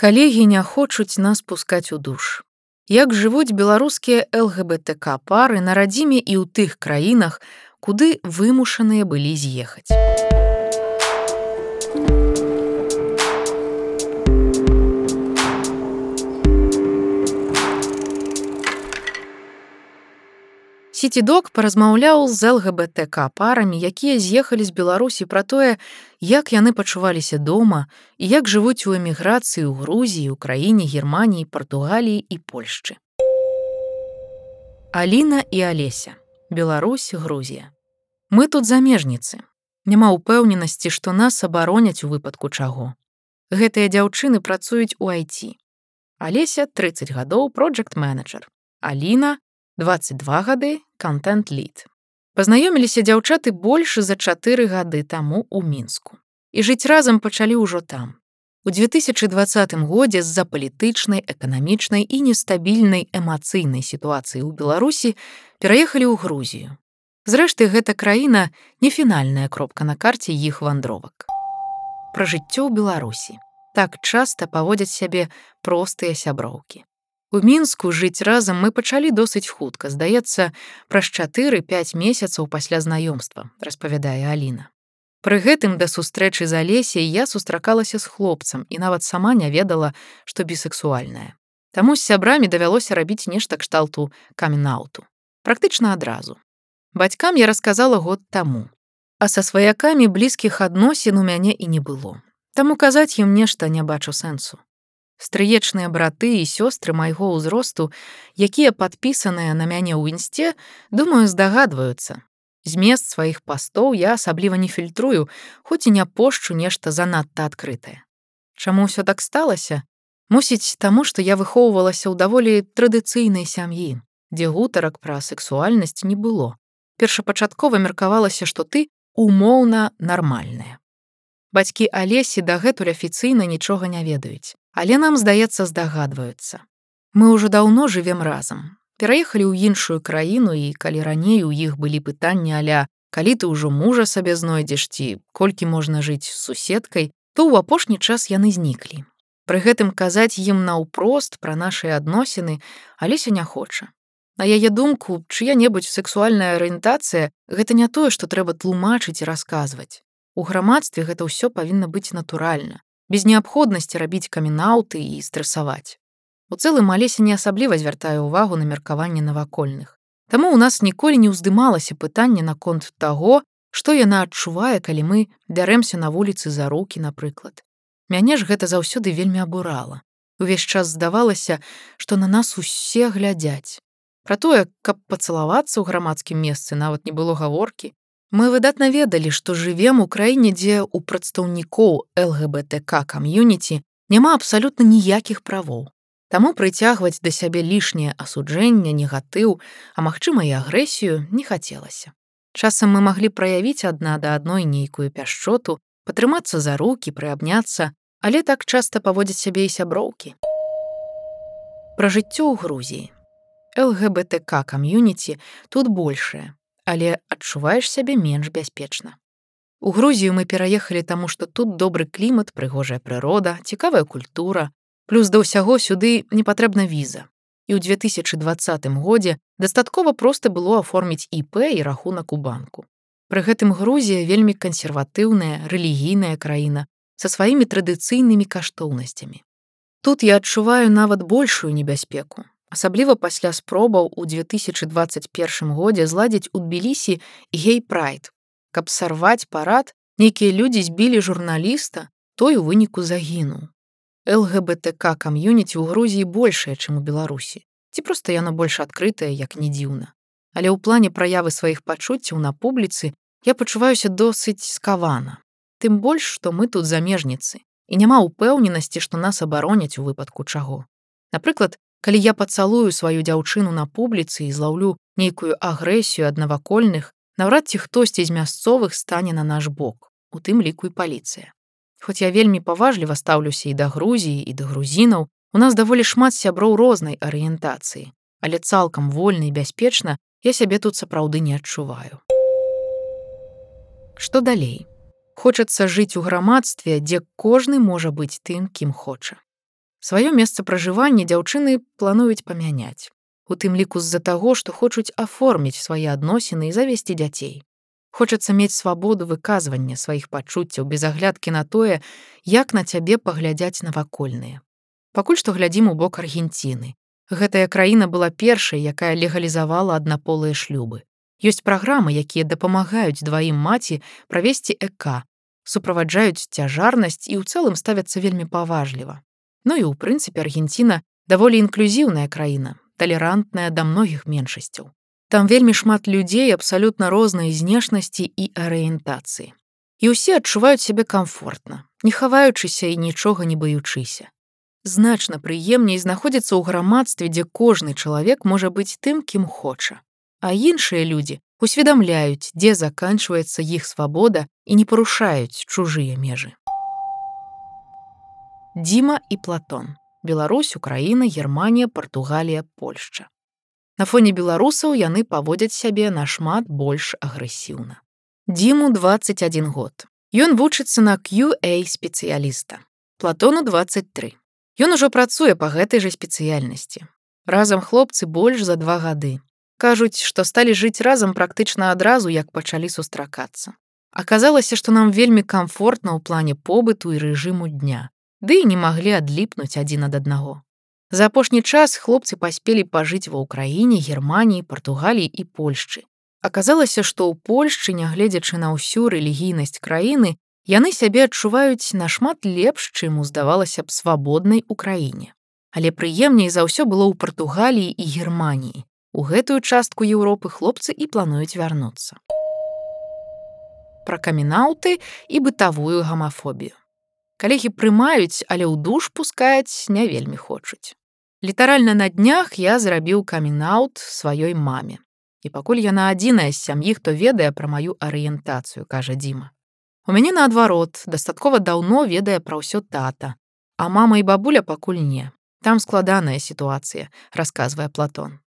Калегі не хочуць нас пускаць у душ. Як жывуць беларускія ЛГБТК пары на радзіме і ў тых краінах, куды вымушаныя былі з'ехаць. Сітідок паразмаўляў з ЛГБТК парамі, якія з'ехалі з Беларусі пра тое, як яны пачуваліся дома і як жывуць у эміграцыі ў Грузіі, краіне Геррманіі, Партугаліі і Польшчы. Аліна і Алеся, Беларусь, Грузія. Мы тут замежніцы. Няма ўпэўненасці, што нас абароняць у выпадку чаго. Гэтыя дзяўчыны працуюць у IT. Алеся 30 гадоў проект-менеджер. Аліна 22 гады контент-лід. Пазнаёміліся дзяўчаты больш за чатыры гады таму ў мінску. І жыць разам пачалі ўжо там. У 2020 годзе з-за палітычнай, эканамічнай і нестабільнай эмацыйнай сітуацыі ў Беларусі пераехалі ў Грузію. Зрэшты, гэта краіна не фінальная кропка на карце іх вандровак. Пра жыццё ў Беларусі. Так часта паводзяць сябе простыя сяброўкі. У мінску жыць разам мы пачалі досыць хутка, здаецца, праз чатыры-пяць месяцаў пасля знаёмства, распавядае Аліна. Пры гэтым да сустрэчы з алесей я сустракалася з хлопцам і нават сама не ведала, што бісексуальная. Таму з сябрамі давялося рабіць нешта кшталту каменауту. Практычна адразу. Бацькам я расказала год таму. А са сваякамі блізкіх адносін у мяне і не было. Таму казаць ім нешта не бачу сэнсу. Стрыечныя браты і сёстры майго ўзросту, якія падпісаныя на мяне ў інсце, думаю, здагадваюцца. Змест сваіх пастоў я асабліва не фільтрую, хоць і не пошчу нешта занадта адкрытае. Чаму ўсё так сталася? Мусіць таму, што я выхоўвалася ў даволі традыцыйнай сям'і, дзе гутарак пра сексуальнасць не было. Першапачаткова меркавалася, што ты умоўна нармальная. Бацькі Алесі дагэтуль афіцыйна нічога не ведаюць але нам здаецца здагадваюцца. Мы ўжо даўно жывем разам. Пераехалі ў іншую краіну і калі раней у іх былі пытанні аля, калі ты ўжо мужа сабе знойдзеш ці колькі можна жыць з суседкай, то ў апошні час яны зніклі. Пры гэтым казаць ім наўпрост пра нашыя адносіны, алеся не хоча. На яе думку, чыя-небудзь сексуальная арыентацыя гэта не тое, што трэба тлумачыць і расказваць. У грамадстве гэта ўсё павінна быць натуральна без неабходнасці рабіць каменаўты і стрэсаваць. У цэлым алеся не асабліва звяртае ўвагу на меркаванне навакольных. Таму ў нас ніколі не ўздымалася пытанне наконт таго, што яна адчувае, калі мы бярэмся на вуліцы за рукі, напрыклад. Мяне ж гэта заўсёды вельмі абурала. Увесь час здавалася, што на нас усе глядзяць. Пра тое, каб пацалавацца ў грамадскім месцы нават не было гаворкі, Мы выдатна ведалі, што жывем у краіне, дзе ў прадстаўнікоў ЛГБТК кам'юніці няма абсалютна ніякіх правоў. Таму прыцягваць да сябе лішняе асуджэнне, негатыў, а магчыма і агрэсію не хацелася. Часам мы маглі праявіць адна да адной нейкую пяшчоту, патрымацца за рукі, прыабняцца, але так часта паводзяць сябе і сяброўкі. Пра жыццё ў Грузіі. ЛГБТК кам'юніці тут большее, але адчуваеш сябе менш бяспечна. У Грузію мы пераехалі таму, што тут добры клімат, прыгожая прырода, цікавая культура, плюс да ўсяго сюды не патрэбна віза. І ў 2020 годзе дастаткова проста было аформіць ІП і рахунак у банку. Пры гэтым Грузія вельмі кансерватыўная, рэлігійная краіна са сваімі традыцыйнымі каштоўнасцямі. Тут я адчуваю нават большую небяспеку, асабліва пасля спробаў у 2021 годзе зладзіць у тбілісі гей-прайд каб сарваць парад нейкія людзі збілі журналіста той у выніку загінуў. Лгбтк кам'юніці ў грузіі большая чым у беларусі. Ці проста яно больш адкрытае як не дзіўна. Але ў плане праявы сваіх пачуццяў на публіцы я пачуваюся досыць скавана. Тым больш што мы тут замежніцы і няма ўпэўненасці што нас абароняць у выпадку чаго. Напрыклад Калі я пацалую сваю дзяўчыну на публіцы і злаўлю нейкую агрэсію ад навакольных, наўрад ці хтосьці з мясцовых стане на наш бок, у тым ліку і паліцыя. Хоць я вельмі паважліва стаўлюся і да Грузіі і да грузінаў, у нас даволі шмат сяброў рознай арыентацыі, але цалкам вольна і бяспечна я сябе тут сапраўды не адчуваю. Што далей? Хочацца жыць у грамадстве, дзе кожны можа быць тым, кім хоча. Сваё месца пражывання дзяўчыны плануюць памяняць. У тым ліку з-за таго, што хочуць аформіць свае адносіны і завесці дзяцей. Хочацца мець свабоду выказвання сваіх пачуццяў без аглядкі на тое, як на цябе паглядзяць навакольныя. Пакуль што глядзім у бок Аргенціны. Гэтая краіна была першай, якая легалізавала аднаполыя шлюбы. Ёсць праграмы, якія дапамагаюць дваім маці правесці ЭК, суправаджаюць цяжарнасць і ў цэлым ставяцца вельмі паважліва. Ну і ў прынцыпе Аргенціна даволі інклюзіўная краіна, талерантная да многіх меншасцяў. Там вельмі шмат людзей абсалютна рознай знешнасці і арыентацыі. І ўсе адчуваюць сябе камфортна, не хаваючыся і нічога не баючыся. Значна прыемней знаходзіцца ў грамадстве, дзе кожны чалавек можа быць тым, кім хоча. А іншыя людзі усведамляюць, дзе заканчваецца іх свабода і не парушаюць чужыя межы. Дзіма і Платон. Беларусь, Украіна, Германія, Партугалія, Польшча. На фоне беларусаў яны паводзяць сябе нашмат больш агрэсіўна. Дзіму 21 год. Ён вучыцца на QA спецыяліста. Платону 23. Ён ужо працуе па гэтай жа спецыяльнасці. Разам хлопцы больш за два гады. Кажуць, што сталі жыць разам практычна адразу, як пачалі сустракацца. Аказалася, што нам вельмі камфортна ў плане побыту і рэжыму дня, ды і не маглі адліпнуць адзін ад аднаго. За апошні час хлопцы паспелі пажыць ва ўкраіне, Геррманіі, Партугаліі і Польшчы. Аказалася, што ў Польшчы, нягледзячы на ўсю рэлігійнасць краіны, яны сябе адчуваюць нашмат лепш, чым здавалася б свабоднай украіне. Але прыемней за ўсё было ў Партугаліі і Геррманіі, У гэтую частку Еўропы хлопцы і плануюць вярнуцца. Пра камінаўты і бытавую гамафобію. Калегі прымаюць, але ў душ пускаць не вельмі хочуць. Літаральна на днях я зрабіў камінаут сваёй маме. І пакуль яна адзіная з сям'і, хто ведае пра маю арыентацыю, кажа Дзіма. У мяне наадварот, дастаткова даўно ведае пра ўсё тата, а мама і бабуля пакуль не. Там складаная сітуацыя, расказвае Платон.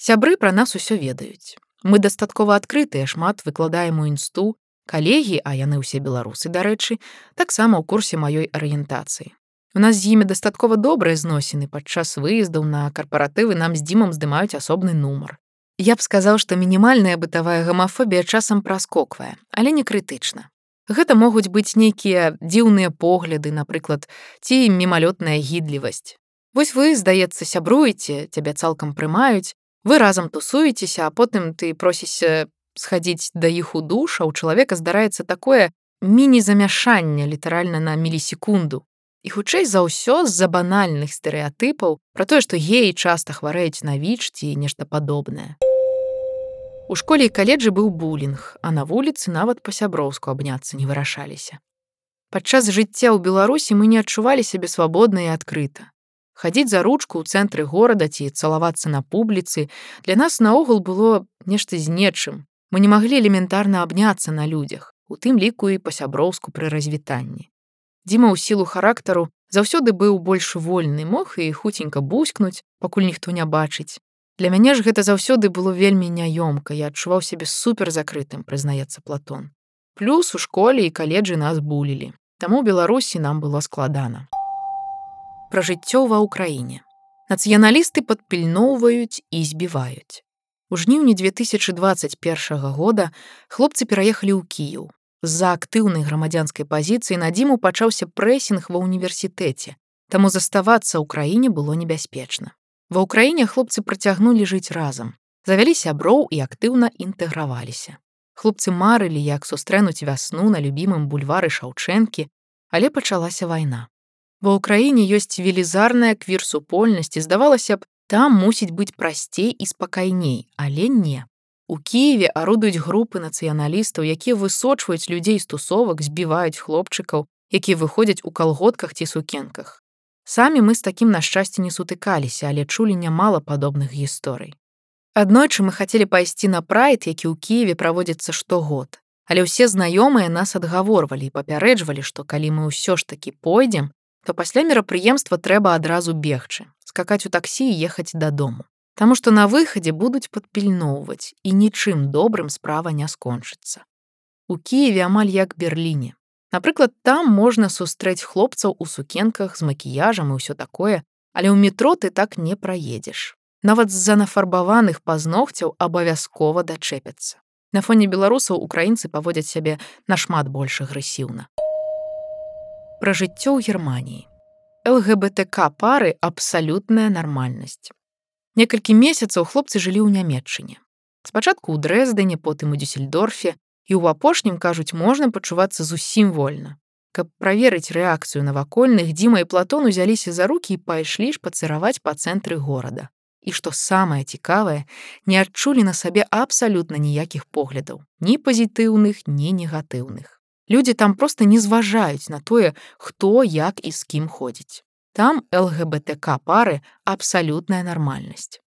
Сябры пра нас усё ведаюць. Мы дастаткова адкрытыя, шмат выкладаем у інсту, калегі, а яны ўсе беларусы, дарэчы, таксама ў курсе маёй арыентацыі. У нас з імі дастаткова добрыя зносіны падчас выездаў на карпаратывы нам з дзімам здымаюць асобны нумар. Я б сказаў, што мінімальная бытавая гамафобія часам праскоквае, але не крытычна. Гэта могуць быць нейкія дзіўныя погляды, напрыклад, ці мімалётная гідлівасць. Вось вы, здаецца, сябруеце, цябе цалкам прымаюць, вы разам тусуецеся а потым ты просіся схадзіць да іх у душ а у чалавека здараецца такое міні-замяшанне літаральна на мілісекунду і хутчэй за ўсё з-за банальных стэеатыпаў пра тое што геі часта хварэюць на віч ці нешта падобнае у школе і каледжы быў булінг а на вуліцы нават па-сяброўску абняцца не вырашаліся падчас жыцця ў беларусі мы не адчувалі сябе свабодна і адкрыта хадзіць за ручку ў цэнтры горада ці цалавацца на публіцы для нас наогул было нешта з нечым мы не маглі элементарна абняцца на людзях у тым ліку і па-сяброўску пры развітанні Дзіма ў сілу характару заўсёды быў больш вольны мог і хуценька буськнуць пакуль ніхто не бачыць для мяне ж гэта заўсёды было вельмі няёмка я адчуваў сябе супер закрытым прызнаецца платон плюс у школе і каледжы нас булілі таму беларусі нам было складана пра жыццё ва ўкраіне. Нацыяналісты падпільноўваюць і збіваюць. У жніўні 2021 года хлопцы пераехалі ў Кіеў. З-за актыўнай грамадзянскай пазіцыі на дзіму пачаўся прэсінг ва ўніверсітэце, таму заставацца ў краіне было небяспечна. Ва ўкраіне хлопцы працягнулі жыць разам, завялі сяброў і актыўна інтэграваліся. Хлопцы марылі, як сустрэнуць вясну на любімым бульвары шаўчэнкі, але пачалася вайна. Ва ўкраіне ёсць велізарная квір-супольнасць і здавалася б, там мусіць быць прасцей і спакайней, але не. У Киеве арудуюць групы нацыяналістаў, якія высочваюць людзей з тусовак, збіваюць хлопчыкаў, якія выходзяць у калготках ці сукенках. Самі мы з такім нашчасце не сутыкаліся, але чулі нямала падобных гісторый. Аднойчы мы хацелі пайсці на прайд, які ў Киеве праводзіцца штогод. Але ўсе знаёмыя нас адгаворвалі і папярэджвалі, што калі мы ўсё ж такі пойдзем, то пасля мерапрыемства трэба адразу бегчы, скакаць у таксі і ехаць дадому. Таму што на выхадзе будуць падпільноўваць і нічым добрым справа не скончыцца. У Киеве амаль як Берліне. Напрыклад, там можна сустрэць хлопцаў у сукенках з макіяжам і ўсё такое, але ў метро ты так не праедзеш. Нават з-за нафарбаваных пазногцяў абавязкова дачэпяцца. На фоне беларусаў украінцы паводзяць сябе нашмат больш агрэсіўна. Пра жыццё ў Геррманіі. ЛГБТК пары абсалютная нармальнасць. Некалькі месяцаў хлопцы жылі ў нямметчыне. Спачатку ў дрэздыне, потым у Дюссельдорфе, і ў апошнім кажуць можна пачувацца зусім вольна. Каб праверыць рэакцыю навакольных дзіма і платон узяліся за рукі і пайшлі ж пацыраваць па цэнтры горада. І што самае цікавае, не адчулі на сабе абсалютна ніякіх поглядаў, ні пазітыўных, ні негатыўных. Людзі там проста не зважаюць на тое, хто як і з кім ходзіць. Там ЛГБТК пары абсалютная нармальнасць.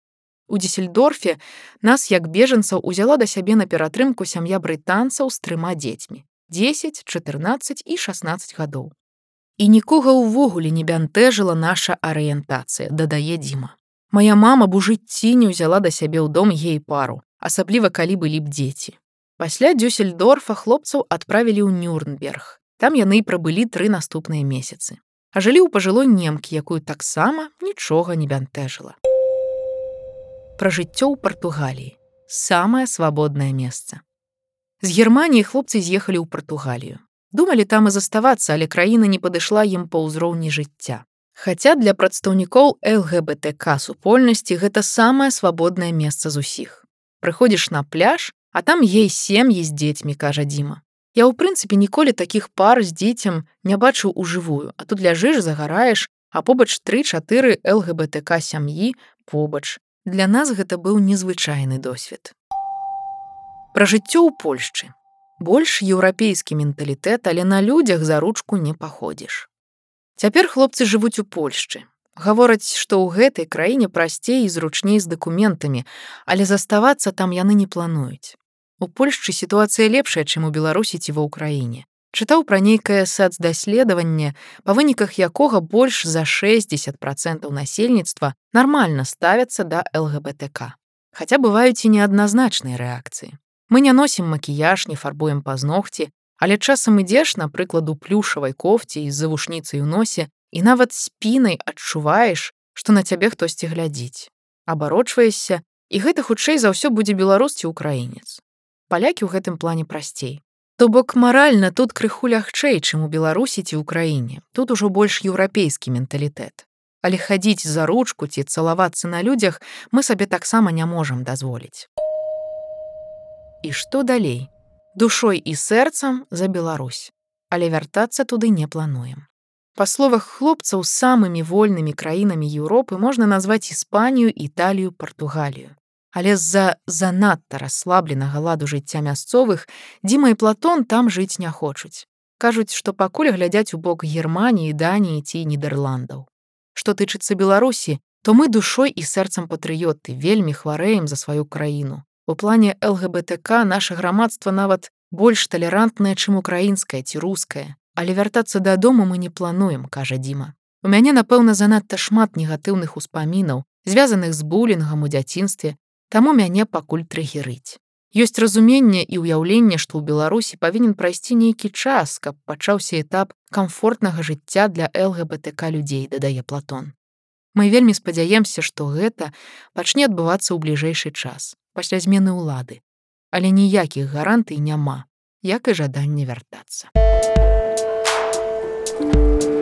У Десельдорфе нас як бежанцаў узяла да сябе на ператрымку сям'я брытанцаў з трыма дзецьмі 10, 14 і 16 гадоў. І нікога ўвогуле не бянтэжыла наша арыентацыя, дадае Дзіма. Мая мама б у жыцці не ўзяла да сябе ў дом гей пару, асабліва калі былі б дзеці. Пасля Дюссельдорфа хлопцаў адправілі ў Нюрнберг. Там яны і прабылі тры наступныя месяцы. А жылі ў пажылой немкі, якую таксама нічога не бянтэжыла пра жыццё ў Партугаліі. самае свабоднае месца. З Геррманіі хлопцы з'ехалі ў Партугалію. Думалі там і заставацца, але краіна не падышла ім па ўзроўні жыцця. Хаця для прадстаўнікоў ЛГБТК супольнасці гэта самае свабоднае месца з усіх. Прыходзіш на пляж, а там ей сем'і з дзецьмі, кажа Дзіма. Я ў прынцыпе ніколі такіх пар з дзіцем не бачыў ужывую, а тут ляжыш, загараеш, а побач тры-чатыры ЛГБТК сям'і побач, Для нас гэта быў незвычайны досвед. Пра жыццё ў Польшчы. Больш еўрапейскі менталітэт, але на людзях за ручку не паходзіш. Цяпер хлопцы жывуць у Польшчы. Гавораць, што ў гэтай краіне прасцей і зручней з дакументамі, але заставацца там яны не плануюць. У Польшчы сітуацыя лепшая, чым у Беларусі ці ва ўкраіне чытаў пра нейкае сацдаследаванне, па выніках якога больш за 60 процентаў насельніцтва нармальна ставяцца да ЛГБТК. Хаця бываюць і неадназначныя рэакцыі. Мы не носім макіяж, не фарбуем пазногці, але часам ідзеш, напрыклад, у плюшавай кофці з завушніцай у носе і нават спінай адчуваеш, што на цябе хтосьці глядзіць. Абарочваешся, і гэта хутчэй за ўсё будзе беларус ці украінец. Палякі ў гэтым плане прасцей. То бок маральна тут крыху лягчэй, чым у Беларусі ці ў краіне. Тут ужо больш еўрапейскі менталітэт. Але хадзіць за ручку ці цалавацца на людзях мы сабе таксама не можам дазволіць. І што далей? Душой і сэрцам за Беларусь, але вяртацца туды не плануем. Па словах хлопцаў самымі вольнымі краінамі Еўропы можна назваць Іспанію, Італію, Партугалію. Але з-за занадта расслабленага ладу жыцця мясцовых Дзіма і Платон там жыць не хочуць. Кажуць, што пакуль глядзяць у бок Геррманіі, Даніі ці Нідерландаў. Што тычыцца Беларусі, то мы душой і сэрцам патрыёты вельмі хварэем за сваю краіну. У плане ЛГБТК наше грамадства нават больш талерантнае, чым украінскае ці рускае. Але вяртацца дадому мы не плануем, кажа Дзіма. У мяне, напэўна, занадта шмат негатыўных успамінаў, звязаных з булінгам у дзяцінстве, Таму мяне пакуль трыгерыць. Ёсць разуменне і ўяўленне, што ў Беларусі павінен прайсці нейкі час, каб пачаўся этап камфортнага жыцця для ЛГБТК людзей, дадае Платон. Мы вельмі спадзяемся, што гэта пачне адбывацца ў бліжэйшы час, пасля змены ўлады. Але ніякіх гарантый няма, як і жаданне вяртацца. Thank you